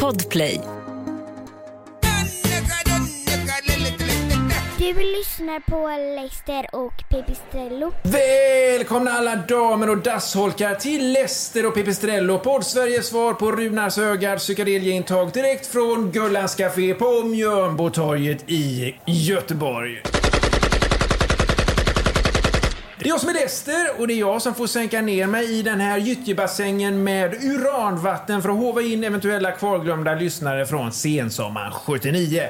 Podplay. Du lyssnar på Leicester och Pipistrello. Välkomna alla damer och dassholkar till Lester och Pipistrello, podd-Sveriges svar på Runars Högards psykedelieintag direkt från Gullans Café på Mjölnbotorget i Göteborg. Det är jag som är Lester och det är jag som får sänka ner mig i den här gyttjebassängen med uranvatten för att hova in eventuella kvarglömda lyssnare från sensommaren 79.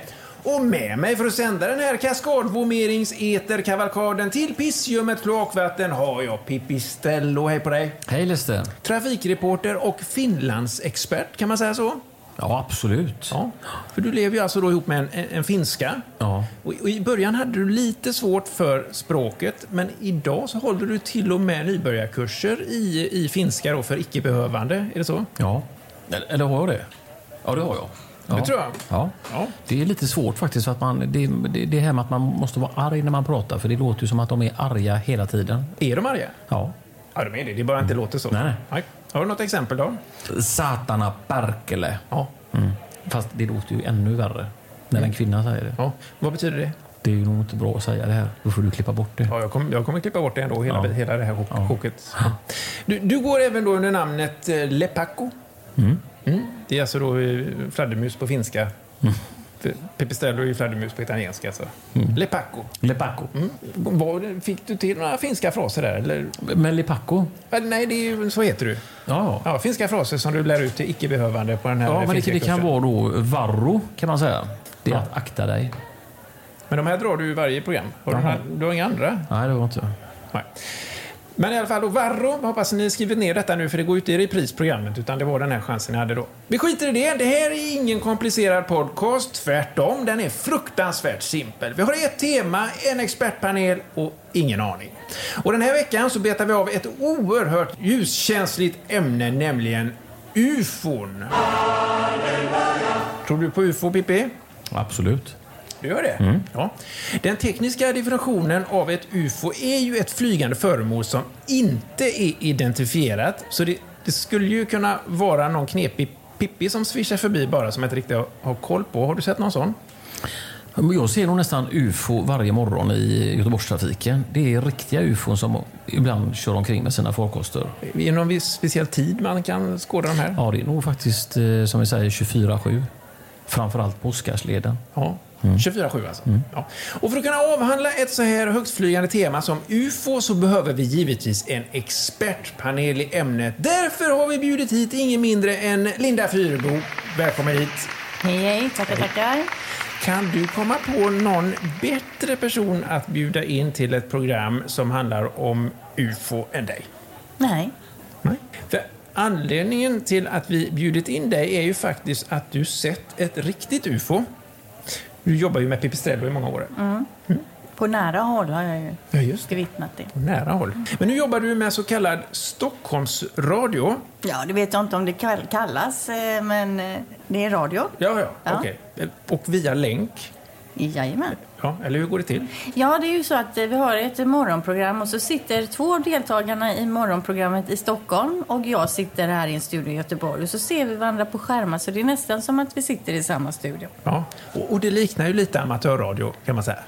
Och med mig för att sända den här kaskadvomerings-eterkavalkaden till pissljummet kloakvatten har jag Pipistrello. Hej på dig! Hej Lester. Trafikreporter och Finlandsexpert, kan man säga så? Ja, absolut. Ja, för du lever ju alltså då ihop med en, en, finska. Ja. Och, och I början hade du lite svårt för språket, men idag så håller du till och med nybörjarkurser i, i finska då för icke-behövande. Är det så? ja. Eller, eller har jag det? Ja, det har jag. Ja. Det tror jag. Ja. Ja. Det är lite svårt faktiskt. För att man, det, det, det här med att man måste vara arg när man pratar. För det låter ju som att de är arga hela tiden. Är de arga? Ja. Ja, de är det. Det bara inte låter så. Nej, nej. Har du något exempel då? Satana Perkele. Ja. Mm. Fast det låter ju ännu värre när en kvinna säger det. ja. Vad betyder det? Det är ju nog inte bra att säga det här. Då får du klippa bort det. Ja, jag, kommer, jag kommer klippa bort det ändå, hela, Ja. hela det här chok- Ja. choket. Du, du går även då under namnet eh, Lepakko. Mm. Mm. Det är alltså då eh, fladdermus på finska. För Pipistrello är ju fladdermus på italienska. Alltså. Lepacco. Lepacco. Mm. Vad- Fick du till några finska fraser där? Eller? Men Lepacco? Eh, Nej, det är ju, så heter du. Ja. Ja, finska fraser som du lär ut till icke-behövande på den här Ja, men det, det kan vara då varro, kan man säga. Det är att akta dig. Men de här drar du i varje program. Har du, du har inga andra? Nej, det var inte. Nej. Men i alla fall, då, Varro, hoppas ni skrivit ner detta nu för det går ju inte i reprisprogrammet, utan det var den här chansen ni hade då. Vi skiter i det, det här är ingen komplicerad podcast, tvärtom, den är fruktansvärt simpel. Vi har ett tema, en expertpanel och ingen aning. Och den här veckan så betar vi av ett oerhört ljuskänsligt ämne, nämligen UFON. Tror du på UFO, Pippi? Absolut. Du gör det? Ja. Den tekniska definitionen av ett UFO är ju ett flygande föremål som inte är identifierat. Så det, det skulle ju kunna vara någon knepig Pippi som svischar förbi bara som jag inte riktigt har, koll på. Har du sett någon sån? Jag ser nog nästan UFO varje morgon i Göteborgstrafiken. Det är riktiga UFO som ibland kör omkring med sina farkoster. Är det någon speciell tid man kan skåda de här? Ja, det är nog faktiskt eh, som vi säger 24-7. Framförallt på Oscarsleden. Ja. 24-7 alltså. Ja. Och för att kunna avhandla ett så här högtflygande tema som UFO så behöver vi givetvis en expertpanel i ämnet. Därför har vi bjudit hit ingen mindre än Linda Fyrebo. Välkommen hit. Hej, hej. Tackar, tackar. Kan du komma på någon bättre person att bjuda in till ett program som handlar om UFO än dig? Nej. Nej. För anledningen till att vi bjudit in dig är ju faktiskt att du sett ett riktigt UFO. Du jobbar ju med Pipistrello i många år. På nära håll har jag ju Ja, just det. bevittnat det. På nära håll. Men nu jobbar du med så kallad Stockholmsradio. Ja, det vet jag inte om det kall- kallas, eh, men eh, det är radio. Ja, ja, Ja. okej. Och via länk. Jajamän. Ja, eller hur går det till? Ja, det är ju så att eh, vi har ett morgonprogram och så sitter två deltagarna i morgonprogrammet i Stockholm och jag sitter här i en studio i Göteborg och så ser vi varandra på skärmar så det är nästan som att vi sitter i samma studio. Ja. Och, och det liknar ju lite amatörradio, kan man säga.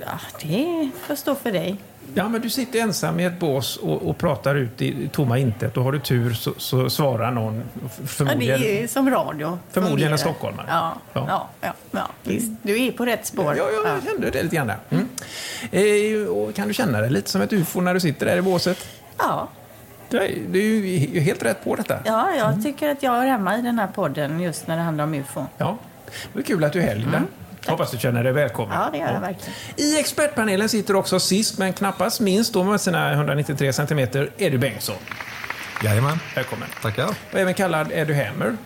Ja, det får stå för dig. Ja, men du sitter ensam i ett bås och, och pratar ut i tomma intet och har du tur så, så svarar någon f- Ja, det förmodligen... är som radio. Förmodligen en stockholmare. Ja, Ja. ja. Ja, ja, visst. Du är på rätt spår. Ja, ja, jag kände det lite grann. där. Mm. Och kan du känna dig lite som ett ufo när du sitter där i båset? ja. Det är, är ju helt rätt på detta. Ja, jag tycker att jag är hemma i den här podden just när det handlar om ufo. Ja. Det var kul att du är här, Linda. Hoppas du känner dig välkommen. Ja, det gör jag verkligen. I expertpanelen sitter också sist, men knappast minst då med sina 193 centimeter, Eddie Bengtsson. Jajamän, Välkommen. tackar. Och även kallad Eddie Hammer.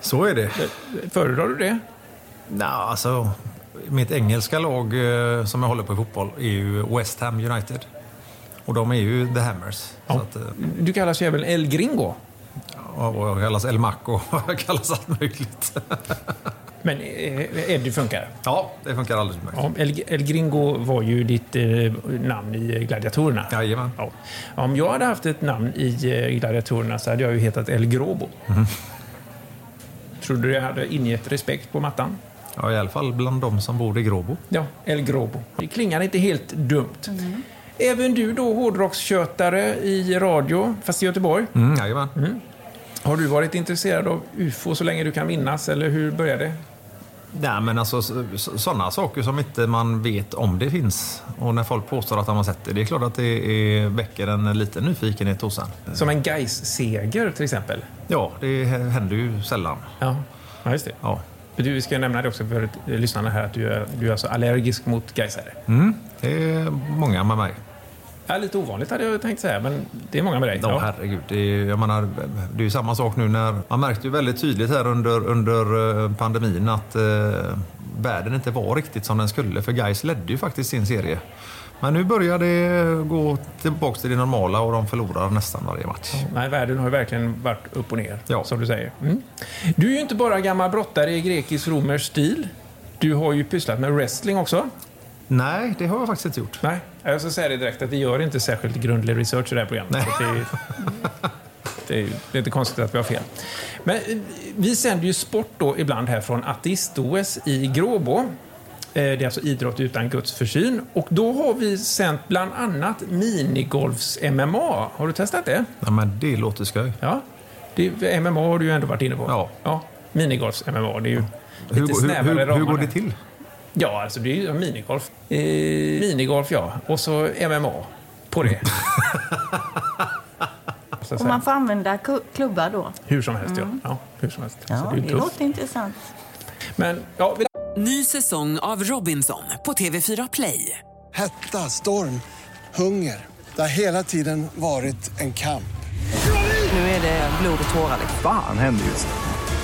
Så är det. Föredrar du det? Nå, alltså, mitt engelska lag eh, som jag håller på i fotboll är ju West Ham United. Och de är ju The Hammers. Så att, eh, Du kallas ju även El Gringo. och jag kallas El Maco och jag kallas allt möjligt. Men eh, Eddie funkar. ja, det funkar alldeles utmärkt. Ja, El, El Gringo var ju ditt eh, namn i Gladiatorerna. Jajamän. Ja. Om jag hade haft ett namn i eh, Gladiatorerna så hade jag ju hetat El Grobo. trodde du hade ingett respekt på mattan? Ja, I alla fall bland de som bor i Gråbo. Ja, El Grobo. Det klingar inte helt dumt. Även du då hårdrockskötare i radio, fast i Göteborg. Mm, jajamän. Har du varit intresserad av UFO så länge du kan minnas, eller hur började det? Nej, men alltså sådana saker som inte man vet om det finns. Och när folk påstår att de har sett det, det är klart att det är, väcker en liten nyfikenhet hos en. Som en Gais-seger till exempel? Ja, det händer ju sällan. Ja, ja just det. Ja. Du, vi ska nämna det också för lyssnarna här att du är, du är alltså allergisk mot Gaisare. Mm, det är många med mig. Ja, lite ovanligt hade jag tänkt säga, men det är många med dig. Ja, herregud. Det är, jag menar, det är ju samma sak nu när... Man märkte ju väldigt tydligt här under, under eh, pandemin att eh, världen inte var riktigt som den skulle. För Gais ledde ju faktiskt sin serie. Men nu börjar det gå tillbaka till det normala och de förlorar nästan varje match. Nej, världen har ju verkligen varit upp och ner, Ja. som du säger. Mm. Du är ju inte bara gammal brottare i grekisk-romersk stil. Du har ju pysslat med wrestling också. Nej, det har jag faktiskt inte gjort. Nej, jag ska säga det direkt att vi gör inte särskilt grundlig research i det här programmet. Nej. Det, är, det är det är inte konstigt att vi har fel. Men eh, vi sänder ju sport då ibland här från ateist-OS i Gråbo. Eh, Det är alltså idrott utan Guds försyn. Och då har vi sänt bland annat minigolfs-MMA. Har du testat det? Ja, men det låter skoj. Ja. Det, MMA har du ju ändå varit inne på. Ja. ja Minigolfs-MMA. Det är ju Hur, lite hur, snävare hur, hur ramar går det till? Ja, alltså det är ju minigolf. Eh, minigolf, ja. Och så MMA på det. Och man får använda klubbar då. Hur som helst, ja. ja. Hur som helst. Ja, så det är ju det låter intressant. Men, ja, vi- Ny säsong av Robinson på TV4 Play. Hetta, storm, hunger. Det har hela tiden varit en kamp. Nu är det blod och tårar. liksom. Fan händer just nu.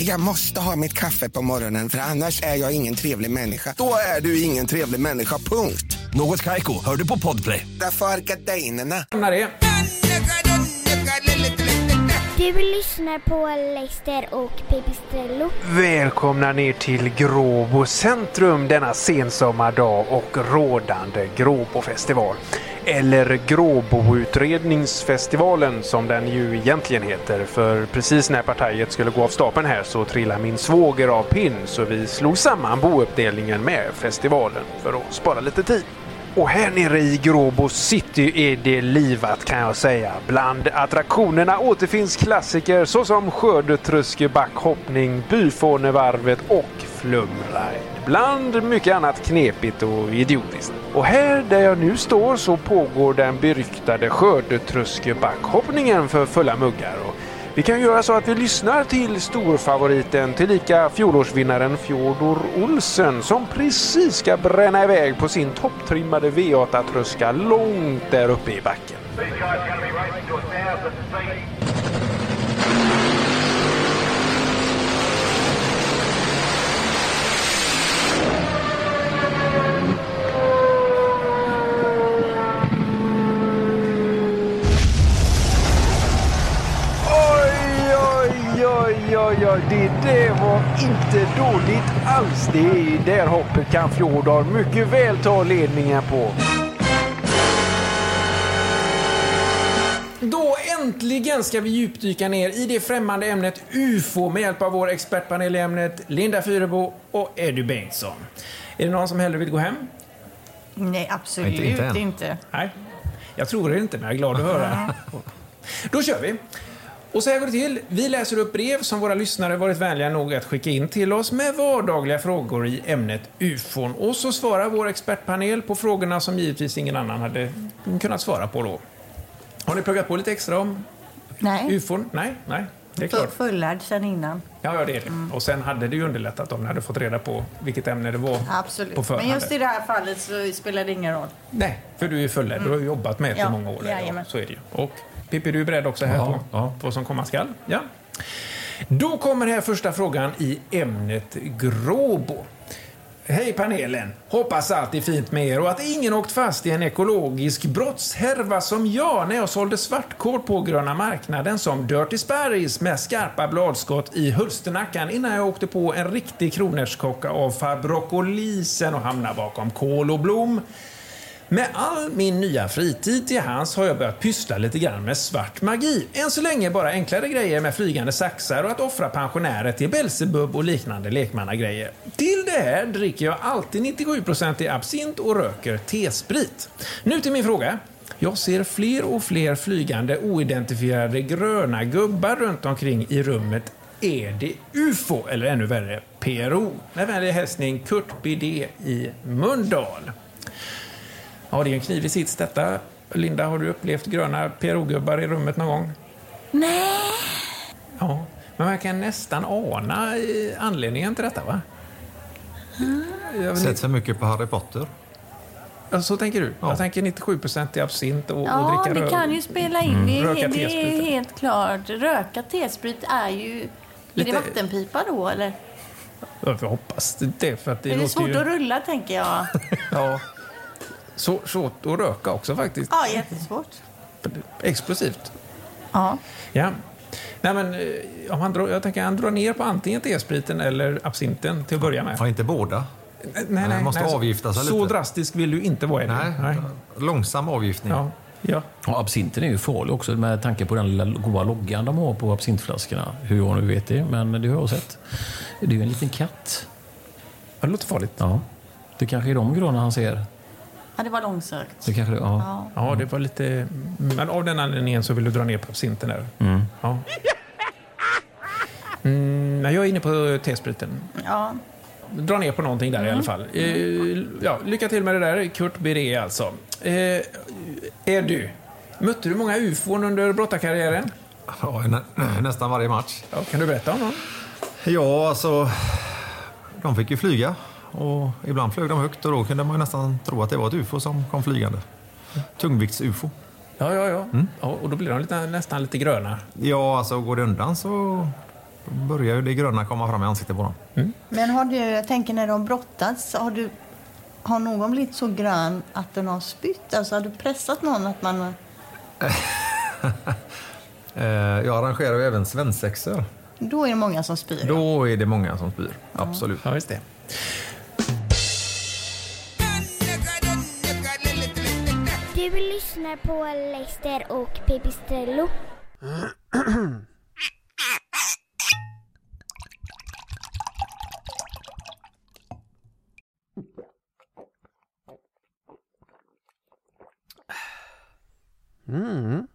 Jag måste ha mitt kaffe på morgonen för annars är jag ingen trevlig människa. Då är du ingen trevlig människa, punkt. Något Kaiko, hör du på Podplay. Därför är gardinerna. Du lyssnar på Leicester och Pipistrello. Välkomna ner till Gråbo centrum denna sensommardag och rådande Gråbofestival. Eller Gråboutredningsfestivalen som den ju egentligen heter. För precis när partiet skulle gå av stapeln här så trillade min svåger av pinn så vi slog samman bouppdelningen med festivalen för att spara lite tid. Och här nere i Gråbo city är det livat kan jag säga. Bland attraktionerna återfinns klassiker såsom skördetröskebackhhoppning, byfånevarvet och flumride. Bland mycket annat knepigt och idiotiskt. Och här där jag nu står så pågår den beryktade skördetröskebackhoppningen för fulla muggar. Och vi kan göra så att vi lyssnar till storfavoriten tillika fjolårsvinnaren Fjodor Olsen som precis ska bränna iväg på sin topptrimmade V8-tröska långt där uppe i backen. Oj, oj, oj. Det där var inte dåligt alls. Det är där hoppet kan Fjodor mycket väl ta ledningen på. Då äntligen ska vi djupdyka ner i det främmande ämnet UFO med hjälp av vår expertpanel i ämnet Linda Fyrebo och Eddie Bengtsson. Är det någon som hellre vill gå hem? Nej, absolut Inte- inte inte. Nej, jag tror det inte, men jag är glad att höra. Då kör vi. Och så här går det till. Vi läser upp brev som våra lyssnare varit vänliga nog att skicka in till oss med vardagliga frågor i ämnet UFON. Och så svarar vår expertpanel på frågorna som givetvis ingen annan hade kunnat svara på då. Har ni pluggat på lite extra om Nej, UFON? Nej, nej. Det är klart. fullärd sen innan. Ja, ja, det är det. Och sen hade det ju underlättat om ni hade fått reda på vilket ämne det var på Absolut. förhand. Men just i det här fallet så spelar det ingen roll. Nej, för du är fullärd. Du har ju jobbat med det i Mm. Ja, många år. Ja, så är det ju. Och Pippi, du är beredd också här Ja, på ja. vad som komma skall? Ja. Då kommer här första frågan i ämnet Gråbo. Hej panelen! Hoppas allt är fint med er och att ingen åkt fast i en ekologisk brottshärva som jag när jag sålde svartkål på gröna marknaden som Dirty Sparris med skarpa bladskott i Hulsternackan innan jag åkte på en riktig kronärtskocka av farbroccolisen och hamnade bakom kål och blom. Med all min nya fritid till hands har jag börjat pyssla lite grann med svart magi. Än så länge bara enklare grejer med flygande saxar och att offra pensionärer till Belsebub och liknande lekmannagrejer. Till det här dricker jag alltid 97% i absint och röker T-sprit. Nu till min fråga. Jag ser fler och fler flygande oidentifierade gröna gubbar runt omkring i rummet. Är det UFO eller ännu värre PRO? Med vänlig hälsning Kurt Bidé i Mundal. Ja, det är en knivig sits detta. Linda, har du upplevt gröna PRO-gubbar i rummet någon gång? Nej. Ja, men man kan nästan ana anledningen till detta, va? Jag vet Sett för mycket på Harry Potter. Ja, så tänker du? Ja. Jag tänker 97% i absint och, och Ja, dricka det röd- kan ju spela in. Mm. Det, Röka är, det är helt klart. Röka T-sprit är ju... Är Lite- det vattenpipa då, eller? Jag hoppas det, för att det, är det låter svårt ju... att rulla, tänker jag. Ja. Så, svårt att röka också faktiskt. Ja, jättesvårt. Explosivt. Ja. Ja. Nej, men, eh, om han drar, jag tänker han drar ner på antingen T-spriten eller absinten till att börja med. Ja, inte båda. Nej, nej, Nej, måste nej, så- avgifta sig Så lite. drastisk vill du inte vara, Eddie. Nej, långsam avgiftning. Ja. Ja. Och absinten är ju farlig också med tanke på den lilla goda loggan de har på absintflaskorna. Hur jag nu vet det, men det har jag sett. Det är ju en liten katt. Det låter farligt. Ja. Det kanske är de gröna han ser. Ja, det var långsökt. Det kanske, ja. Ja, det var lite... Men av den anledningen så vill du dra ner på absinten där. Mm. Ja. Mm, men jag är inne på T-spriten. Ja. Dra ner på någonting där i alla fall. Eh, ja, lycka till med det där. Kurt Biré alltså. Eh, är du? Mötte du många ufon under brottarkarriären? Ja, nä, nästan varje match. Ja, kan du berätta om någon? Ja, alltså... De fick ju flyga. Och ibland flög de högt och då kunde man ju nästan tro att det var ett ufo som kom flygande. Tungvikts-ufo. Ja, ja, ja. ja och då blir de lite, nästan lite gröna. Ja, alltså går det undan så börjar ju det gröna komma fram i ansiktet på dem. Men har du, jag tänker när de brottats, har du... Har någon blivit så grön att den har spytt? Alltså har du pressat någon att man... Eh, Jag arrangerar ju även svensexor. Då är det många som spyr. Då är det många som spyr. Absolut. Ja, just det. Du lyssnar på Leicester och Pipistrello. Mm.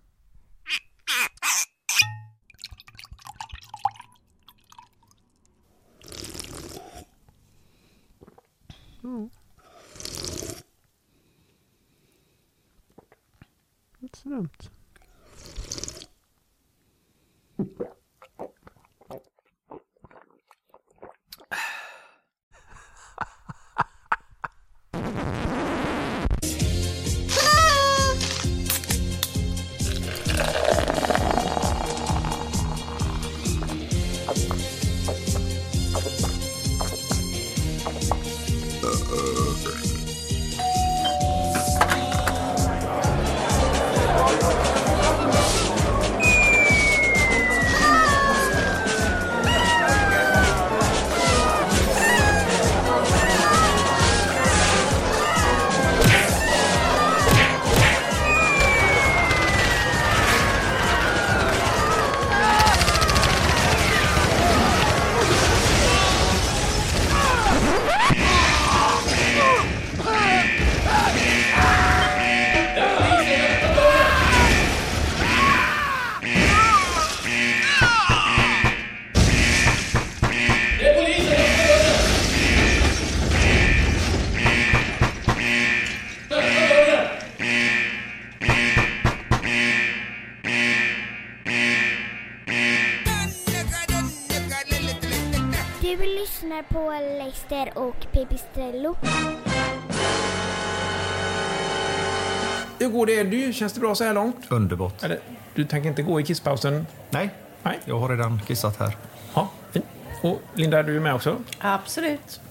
Mm. Inte lyssnar på Leicester och Pipistrello. Hur går det Eddie? Känns det bra så här långt? Underbart. Eller, du tänker inte gå i kisspausen? Nej, Nej. Jag har redan kissat här. Ja, fint. Och Linda, du är med också? Absolut.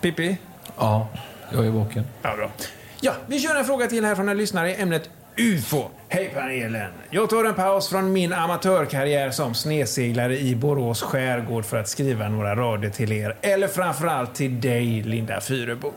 Pippi? Ja, jag är vaken. Ja, bra. Ja, vi kör en fråga till här från en lyssnare i ämnet UFO. Hej panelen! Jag tar en paus från min amatörkarriär som sneseglare i Borås skärgård för att skriva några rader till er. Eller framförallt till dig, Linda Fyrebo.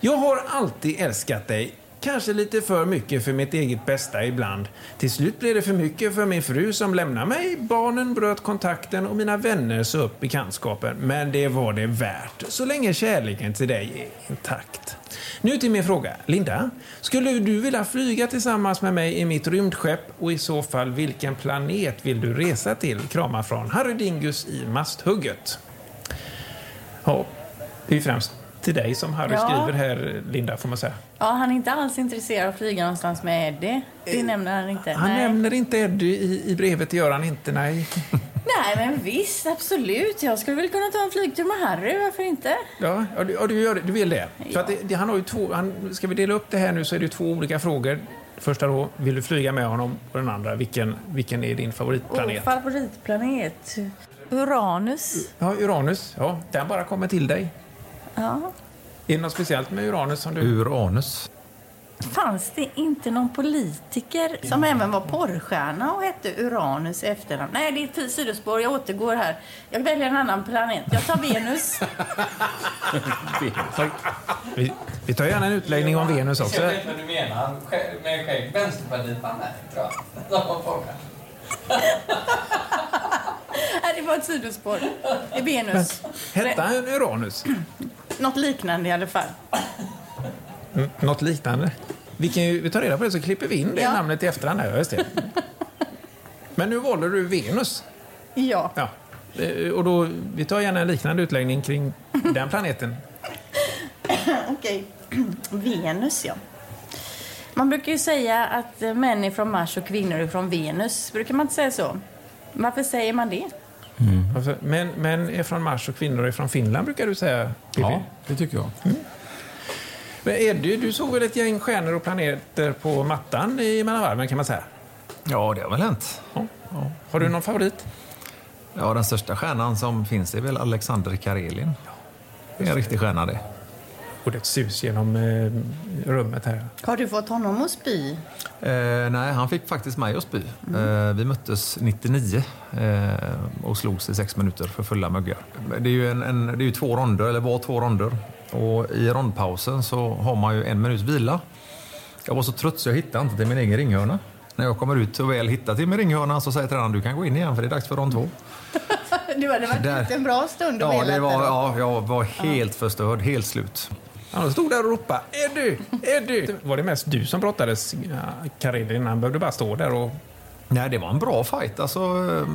Jag har alltid älskat dig. Kanske lite för mycket för mitt eget bästa ibland. Till slut blev det för mycket för min fru som lämnade mig. Barnen bröt kontakten och mina vänner sa upp bekantskapen. Men det var det värt, så länge kärleken till dig är intakt. Nu till min fråga. Linda, skulle du vilja flyga tillsammans med mig i mitt rymdskepp och i så fall vilken planet vill du resa till? Kramar från Harry Dingus i Masthugget. Ja, det är ju främst till dig som Harry Ja. skriver här, Linda, får man säga. Ja, han är inte alls intresserad av att flyga någonstans med Eddie. Det nämner han inte. Han nej. nämner inte Eddie i, i brevet, gör han inte, nej. nej, men visst, absolut. Jag skulle väl kunna ta en flygtur med Harry, varför inte? Ja, ja, du, ja, du, gör du vill det. För att det, det, han har ju två, han, ska vi dela upp det här nu så är det två olika frågor. Första då, vill du flyga med honom? Och den andra, vilken, vilken är din favoritplanet? Oh, favoritplanet? Uranus. Ja, Uranus. Ja, den bara kommer till dig. Ja. Är det något speciellt med Uranus som du... Uranus. Fanns det inte någon politiker som även var porrstjärna och hette Uranus i efternamn? Nej, det är ett sidospår. Jag återgår här. Jag väljer en annan planet. Jag tar Venus. Vi, vi tar gärna en utläggning om Venus också. Jag vet vad du menar med skägg. Vänsterpartiet var med, tror jag. Det var ett sidospår. Det är Venus. Hette han Uranus? Något liknande i alla fall. Mm, något liknande. Vi, kan ju, vi tar reda på det så klipper vi in det Ja. namnet i efterhand. Här, just det. Men nu valde du Venus. Ja. Ja. Eh, Och då, vi tar gärna en liknande utläggning kring den planeten. Okej. Venus, ja. Man brukar ju säga att män är från Mars och kvinnor är från Venus. Brukar man inte säga så? Varför säger man det? Varför- Män, män är från Mars och kvinnor är från Finland, brukar du säga, Pippi. Ja, det tycker jag. Men Eddie, du såg väl ett gäng stjärnor och planeter på mattan i mellan varven, kan man säga? Ja, det har väl hänt. Ja. Har du någon favorit? Ja, den största stjärnan som finns är väl Alexander Karelin. Det är en riktig stjärna det. Och det sus genom eh, rummet här. Har du fått honom att spy? Eh, nej, han fick faktiskt mig att spy. Eh, vi möttes 99 eh, och slogs i sex minuter för fulla muggar. Det är ju, en, en, det är ju två ronder, eller var två ronder. Och i rondpausen så har man ju en minuts vila. Jag var så trött så jag hittade inte till min egen ringhörna. När jag kommer ut och väl hittar till min ringhörna så säger tränaren du kan gå in igen för det är dags för rond två. Du hade varit Där. en bra stund Ja, det var, ja, jag var helt förstörd, helt slut. Han stod där och ropade Eddie, Eddie. Var det mest du som brottades, ja, Karelin? Han behövde bara stå där och... Nej, det var en bra fight. Alltså, eh,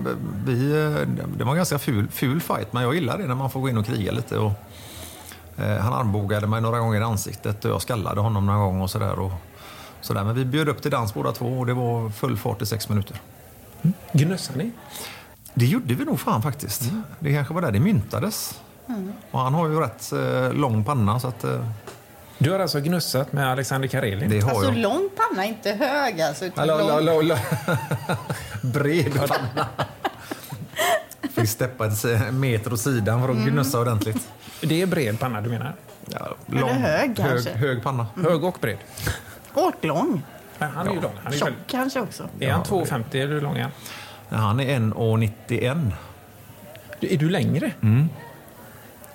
vi, eh, det var en ganska ful, ful fight, men jag gillar det när man får gå in och kriga lite. Och, eh, han armbågade mig några gånger i ansiktet och jag skallade honom några gånger och sådär. Och, sådär. Men vi bjöd upp till dans båda två och det var full fart i sex minuter. Gnussade ni? Det gjorde vi nog fan faktiskt. Det kanske var där det myntades. Mm. Och han har ju rätt eh, lång panna så att... Eh, Du har alltså gnussat med Alexander Karelin? Det har Alltså jag. lång panna, inte hög alltså. Utan lång. hallå, hallå. Bred panna. Fick steppa eh, meter åt sidan för att Mm. gnussa ordentligt. Det är bred panna du menar? Ja, Eller hög, kanske. hög, hög panna. Hög och bred? Åklång. Nej, han är ju lång. Han är, ju Tjock väldigt- kanske också. är han 2,50 eller hur lång är han? Han är 1,91. Du- Är du längre? Mm.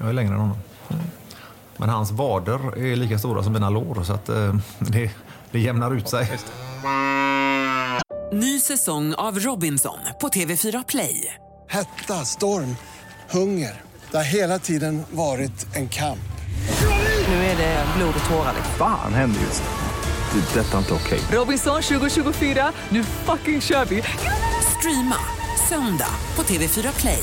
Jag är längre än honom. Men hans vader är lika stora som mina lår så att eh, det, det jämnar ut sig. Ny säsong av Robinson på TV4 Play. Hetta, storm, hunger. Det har hela tiden varit en kamp. Nu är det blod och tårar. Fan händer just nu. Det. är Detta är inte okej. Robinson 2024, nu fucking kör vi! Streama söndag på TV4 Play.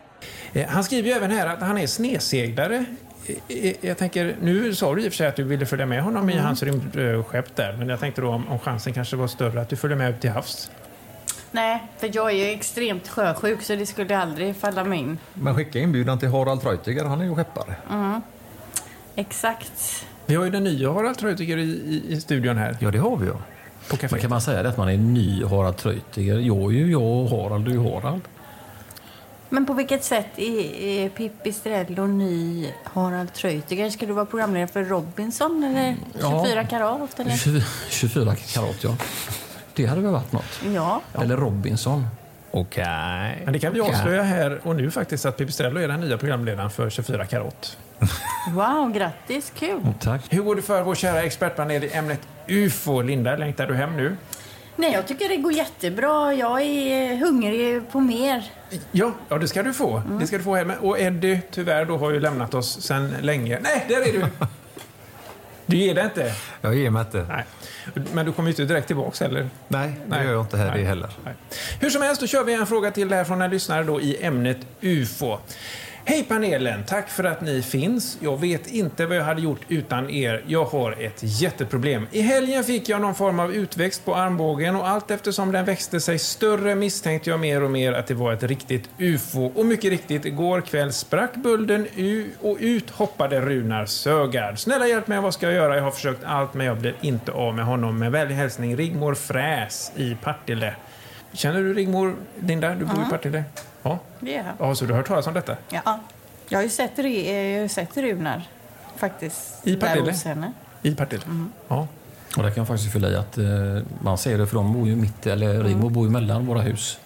Eh, Han skriver ju även här att han är sneseglare. Eh, eh, Jag tänker, nu sa du i och för sig att du ville följa med honom i Mm. hans rymdskepp där, men jag tänkte då om, om chansen kanske var större att du följer med ut till havs. Nej, för jag är ju extremt sjösjuk så det skulle aldrig falla mig in. Men skicka inbjudan till Harald Treutiger, han är ju skeppare. Mm. Exakt. Vi har ju den nya Harald Treutiger i, i, i studion här. Ja, det har vi ju. På Men kan man säga det att man är ny Harald Treutiger? Jag är ju jag och Harald är ju Harald. Men på vilket sätt är, Pippi Strello ny Harald Treutiger? Ska du vara programledare för Robinson eller Ja. 24 karat? Eller? 20 24 karat, ja. Det hade väl varit något. Ja. Eller Robinson. Okej. Men det kan vi avslöja här och nu faktiskt att Pipistrello är den nya programledaren för 24 karat. Wow, grattis! Kul! Tack. Hur går det för vår kära expertpanel i ämnet UFO? Linda, längtar du hem nu? Nej, jag tycker det går jättebra. Jag är hungrig på mer. Ja, ja det ska du få. Mm. Det ska du få hem. Och Eddie, tyvärr, då har ju lämnat oss sedan länge. Nej, där är du! Du ger det inte? Jag ger mig inte. Nej. Men du kommer ju inte direkt tillbaks heller? Nej, det gör jag inte här Nej. det heller. Nej. Hur som helst, då kör vi en fråga till här från en lyssnare då i ämnet UFO. Hej panelen! Tack för att ni finns. Jag vet inte vad jag hade gjort utan er. Jag har ett jätteproblem. I helgen fick jag någon form av utväxt på armbågen och allt eftersom den växte sig större misstänkte jag mer och mer att det var ett riktigt UFO. Och mycket riktigt, igår kväll sprack bulden och ut hoppade Runar Sögaard. Snälla hjälp mig, vad ska jag göra? Jag har försökt allt men jag blir inte av med honom. Med vänlig hälsning Rigmor Fräs i Partille. Känner du Rigmor, Linda? Du bor i. Partille? Ja. Är Ja, så du har hört talas om detta? Ja. Jag har ju sett, jag har sett Runar faktiskt. I Partille? henne. I Partille? Ja. Och där kan jag faktiskt fylla i att eh, man ser det för de bor ju mitt, eller Rigmor bor ju mellan våra hus.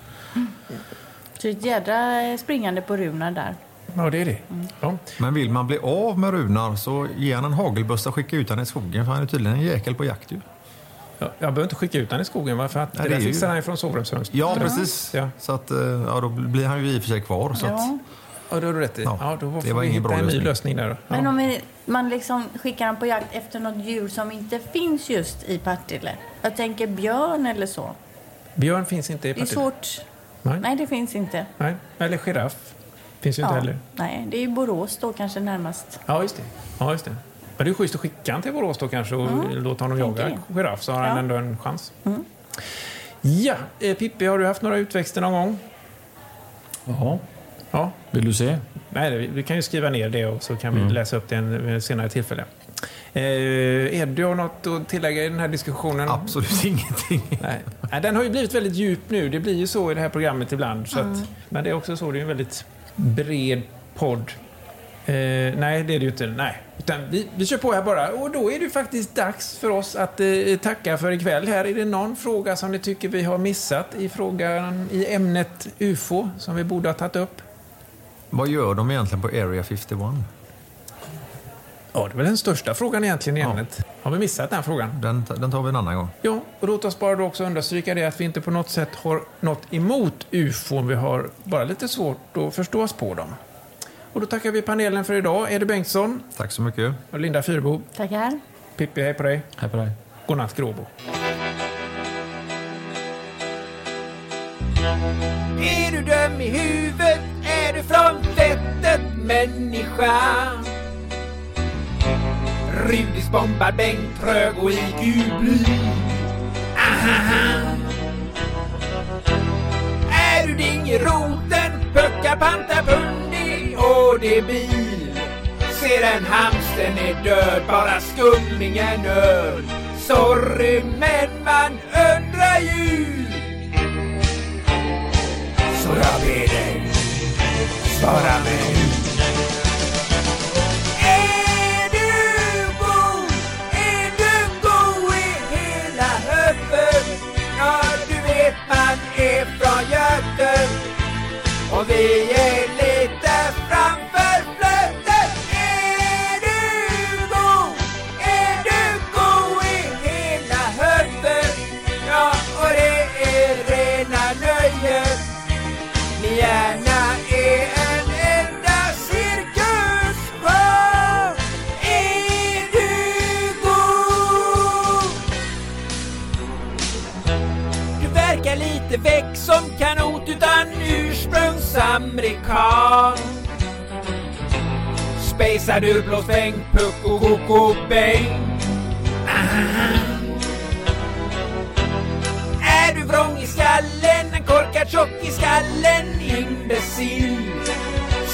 Så ett jädra springande på Runar där. Ja, det är det. Ja. Men vill man bli av med Runar så ge han en hagelbössa och skicka ut han i skogen för han är tydligen en jäkel på jakt ju. Ja, jag behöver inte skicka ut han i skogen, va? för att Nej, det det där är ju- fixar han ju från sovrumsfönstret. Ja, precis. Ja. Så att, eh, ja, då blir han ju i och för sig kvar. Så att, Ja. Ja, det har du rätt i. Ja, Ja, då det får var vi ingen hitta bra en ny lösning. där. då. Men Ja. om vi- man liksom skickar han på jakt efter något djur som inte finns just i Partille. Jag tänker björn eller så. Björn finns inte i Det är Partille. svårt. Nej. Nej, det finns inte. Nej. Eller giraff. Finns ju inte Ja. heller. Nej, det är ju Borås då kanske närmast. Ja, just det. Ja, just det. Men det är schysst att skicka han till Borås då kanske och Mm. låta honom jaga giraff så har han Ja. ändå en chans. Mm. Ja, eh, Pippi, har du haft några utväxter någon gång? Jaha. Ja. Vill du se? Nej, vi kan ju skriva ner det och så kan vi Mm. läsa upp det en vid senare tillfälle. Eh, Eddie, har något att tillägga i den här diskussionen? Absolut ingenting. Nej. Nej, den har ju blivit väldigt djup nu. Det blir ju så i det här programmet ibland. Så Mm. att, men det är också så, det är en väldigt bred podd. Eh, nej, det är det ju inte. Nej. Utan vi, vi kör på här bara. Och då är det faktiskt dags för oss att eh, tacka för ikväll. Här är det någon fråga som ni tycker vi har missat i frågan i ämnet UFO som vi borde ha tagit upp. Vad gör de egentligen på Area 51? Ja, det är väl den största frågan egentligen i ämnet. Har vi missat den frågan? Den, den tar vi en annan gång. Ja, och låt oss bara då också understryka det att vi inte på något sätt har något emot UFO. Vi har bara lite svårt att förstå oss på dem. Och då tackar vi panelen för idag. Eddie Bengtsson Tack så mycket. och Linda Fyrbo. Tackar. Pippi, hej på dig. Hej på dig. Godnatt, Gråbo. Är du dum i huvudet? Är du från fettet människa? Rudis bombar Bengt trög och IQ bly. Ahaha. Är du ding i roten? Pucka panta pundi och det är bil. Ser en hamsten är död, bara skummingen öl. Sorry men man undrar ju. Så jag ber dig, svara mig. Är du god? Är du god i hela huvudet? Ja, du vet man är från Göten och vi Utan ursprungsamerikan. Spejsad ur blåsväng, pucko koko bäng. Är du vrång i skallen, en korkad tjock i skallen, imbecill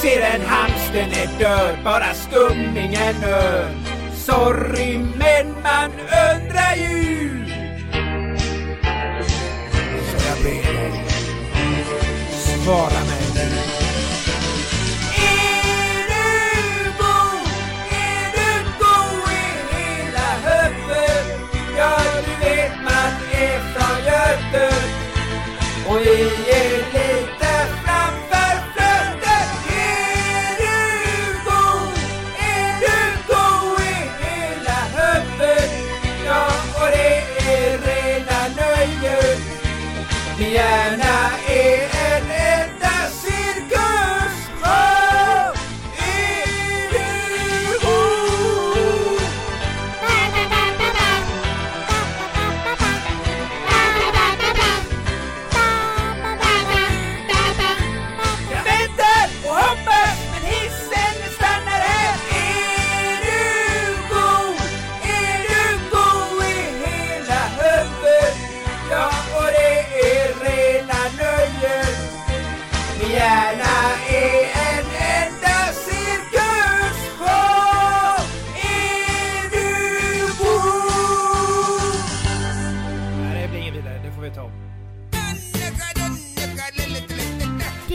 Ser en hamster är död, bara skumningen öl Sorry men man undrar ju Vara mig